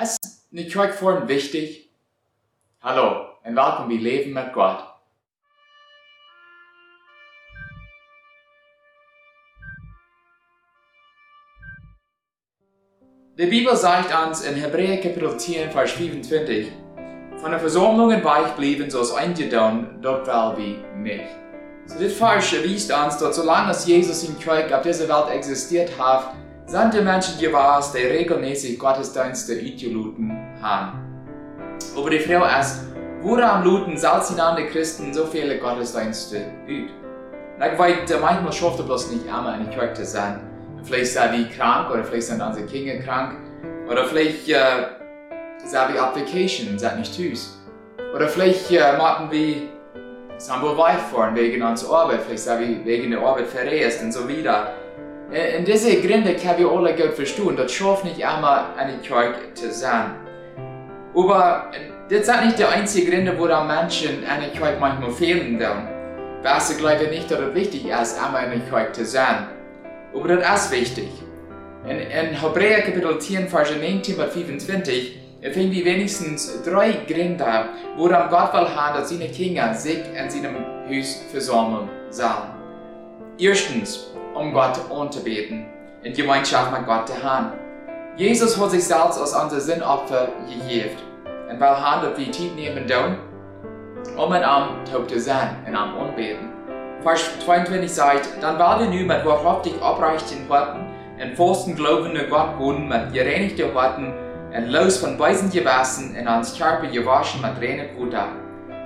Es ist eine Kirche wichtig. Hallo und willkommen bei Leben mit Gott. Die Bibel sagt uns in Hebräer Kapitel 10, Vers 25, von der weich blieben, so es eingedaun, dort weil wir nicht. So das Vers erwies uns, dass solange Jesus in Kirche auf dieser Welt existiert hat, sind die Menschen gewesen, die regelmäßig Gottesdienste Ideoluten haben. Aber die Frage ist, woran luten salzinande Christen so viele Gottesdienste üt? Ich weiß, manchmal schafft er bloß nicht einmal eine Kirche zu sein. Vielleicht sind wir krank oder vielleicht sind unsere Kinder krank. Oder vielleicht äh, sind wir Application, sind nicht tüß. Oder vielleicht äh, machen wir, sind wir wegfahren wegen unserer Arbeit, vielleicht sind wir wegen der Arbeit verreist und so weiter. In diese Gründe können wir alle gut verstehen, das schafft nicht einmal eine Kirche zu sein. Aber das sind nicht die einzigen Gründe, wo die Menschen eine Kirche manchmal fehlen werden. Was ich glaube nicht, dass es wichtig ist, einmal eine Kirche zu sein. Aber das ist wichtig. In, in Hebräer Kapitel 10, Vers 19 bis 25 finden wir wenigstens drei Gründe, woran Gott will haben, dass seine Kinder sich in seinem Haus versammeln sollen. Erstens, um Gott anzubeten, in Gemeinschaft mit Gott zu haben. Jesus hat sich selbst als unser Sinnopfer gegeben. Und weil han dat wir Zeit nehmen tun, um in am taub zu sein, in am anbeten. Vers 22 sagt, dann weil wir nu mit wahrhaftig abreichten Worten, in fasten glaubende Gott wohnen mit gereinigten Worten, und los von Beisen gewaschen, und ans Körper gewaschen mit reinen Bruder.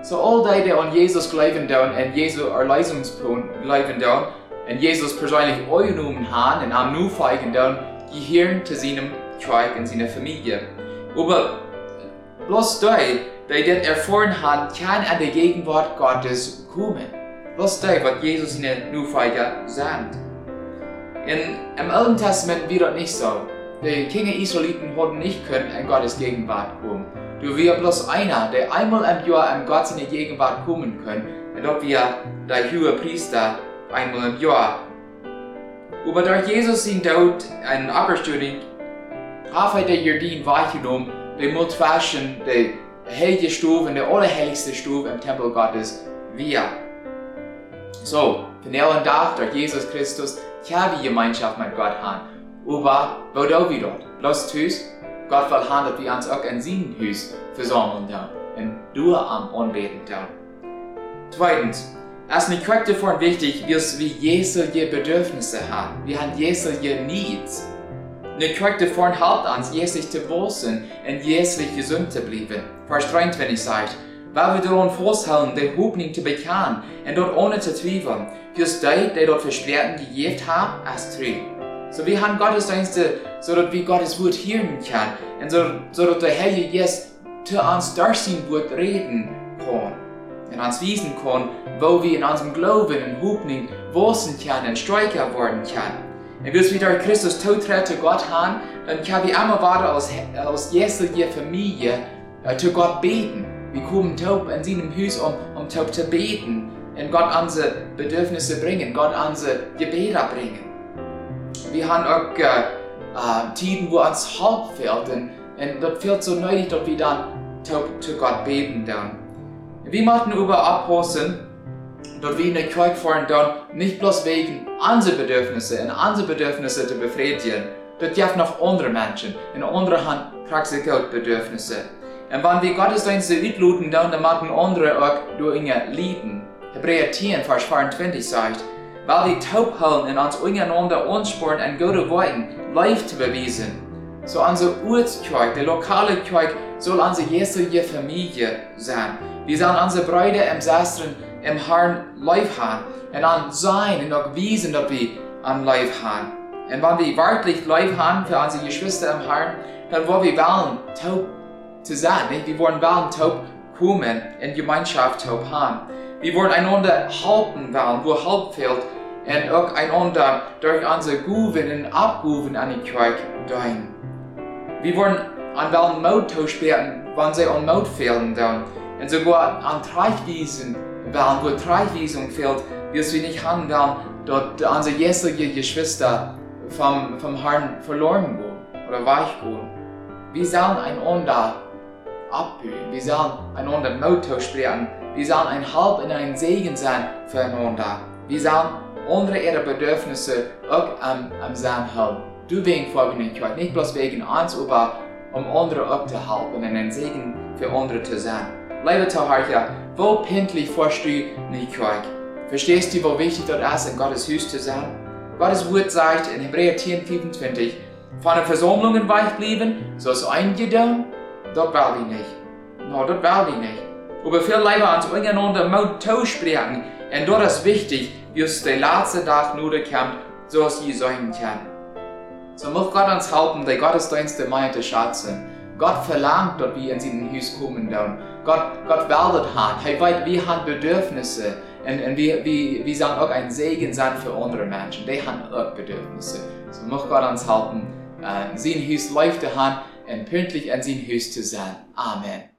So all die, die an Jesus glauben und Jesu Erlösungspunkt glauben tun, und Jesus persönlich angenommen haben, und am nu feigen tun, gehören zu seinem Tribe und seiner Familie. Aber bloß die, die das erfahren haben, kann an die Gegenwart Gottes kommen. Bloß die, was Jesus in der Nufeiger sagt. In, Im Alten Testament wird das nicht so. Die Kinder Israeliten hatten nicht können in Gottes Gegenwart kommen. Du wirst bloß einer, der einmal im Jahr in Gott seine Gegenwart kommen können. Und dort wir der hohe Priester einmal im Jahr. Aber durch Jesus sind dort ein Aberstudie, hat der Jardin wahrgenommen, der muss waschen, der heilige Stufe, der allerheiligste Stufe im Tempel Gottes, wir. So, von der Tag durch Jesus Christus, kann wir Gemeinschaft mit Gott haben. Aber, wo da wir dort? Bloß tüß, Gott will haben, dass wir uns auch in seinem Haus versammeln da und du am Anbeten da. Zweitens, es ist nicht korrekt davon wichtig, dass wir jesuliche Bedürfnisse haben. Wir haben jesuliche Needs. Eine korrekte Form hält uns, Jesus zu wachsen und Jesus gesund zu bleiben. Vers 23 sagt, weil wir daran festhalten, die Hoffnung zu bekennen und dort ohne zu zweifeln, fürs die, die dort Versprechen gegeben haben, als treu. So wir haben Gottesdienste, so dass wir Gottes Wort hören können und so, so dass der Heilige Geist zu uns durch sein Wort reden kann und uns wiesen kann, wo wir in unserem Glauben und Hoffnung wachsen können und stärker werden können. Und bis wir durch Christus Tod zu Gott haben, dann können wir immer weiter aus, aus jeglicher Familie äh, zu Gott beten. Wir kommen taub in seinem Haus, um, um taub zu beten und Gott unsere Bedürfnisse bringen, Gott unsere Gebete bringen. Wir haben auch äh, äh, Tiden, wo uns Halt fehlt und, und dort fehlt so nötig, dass wir dann taub zu Gott beten. Dann. Wir machen über abpassen, dass wir in der Kirche fahren dann nicht bloß wegen unserer Bedürfnisse und unsere Bedürfnisse zu befriedigen, das gibt noch andere Menschen. In anderer Hand du Bedürfnisse. Und wenn wir Gottesdienste mitluten, dann machen andere auch durch ihre Lieden. Hebräer 10, Vers 24 sagt, weil wir taub halten und uns untereinander anspornen, ein gute Worten live zu beweisen. So unsere Ortskirche, die lokale Kirche, soll unsere jetzige Familie sein. Wir sollen unsere Brüder im Sastren im Herrn live haben und an sein und auch wiesen, dass wir an live haben. Und wenn wir wirklich live haben für unsere Geschwister im Herrn, dann wollen wir wollen, taub zu sein. Nicht? Wir wollen wollen, taub kommen, in Gemeinschaft taub haben. Wir wollen einander halten wollen, wo Halt fehlt, und auch einander durch unsere Guven und Abguven an die Kirche dienen. Wir wollen an welchen Mut tauschen, wenn sie an Mut fehlen, dann. Und sogar an Treichwiesen weil wo Treichwiesung fehlt, wirst du nicht haben, weil dort unsere jetzige Geschwister vom, vom Herrn verloren gehen oder weich gehen. Wir sollen einander abbühen. Wir sollen einander Motto sprechen. Wir sollen ein Halb und ein Segen sein füreinander. Wir sollen unsere ihre Bedürfnisse auch am, am Sein halten. Du wegen Vorwärtigkeit, nicht bloß wegen uns, aber um andere auch zu helfen und ein Segen für andere zu sein. Liebe Zuhörer, wo pendlich forschst du nicht Kirche? Verstehst du, wie wichtig das ist, in Gottes Haus zu sein? Gottes Wort sagt in Hebräer 10, 25, von den Versammlungen weich blieben, so ist eingedacht, dort will ich nicht. No, dort will ich nicht. Aber viel lieber uns untereinander Mut sprechen, und dort ist wichtig, wie es der letzte Tag nur kommt, so es je sein kann. So muss Gott uns helfen, die Gottesdienste mehr zu schätzen. Gott verlangt, dass wir in sein Haus kommen. Gott, Gott will das haben. Er weiß, wir haben Bedürfnisse. Und, und wir, wir, wir sollen auch ein Segen sein für andere Menschen. Die haben auch Bedürfnisse. So muss Gott uns helfen, äh, sein Haus haben und pünktlich an sein Haus zu sein. Amen.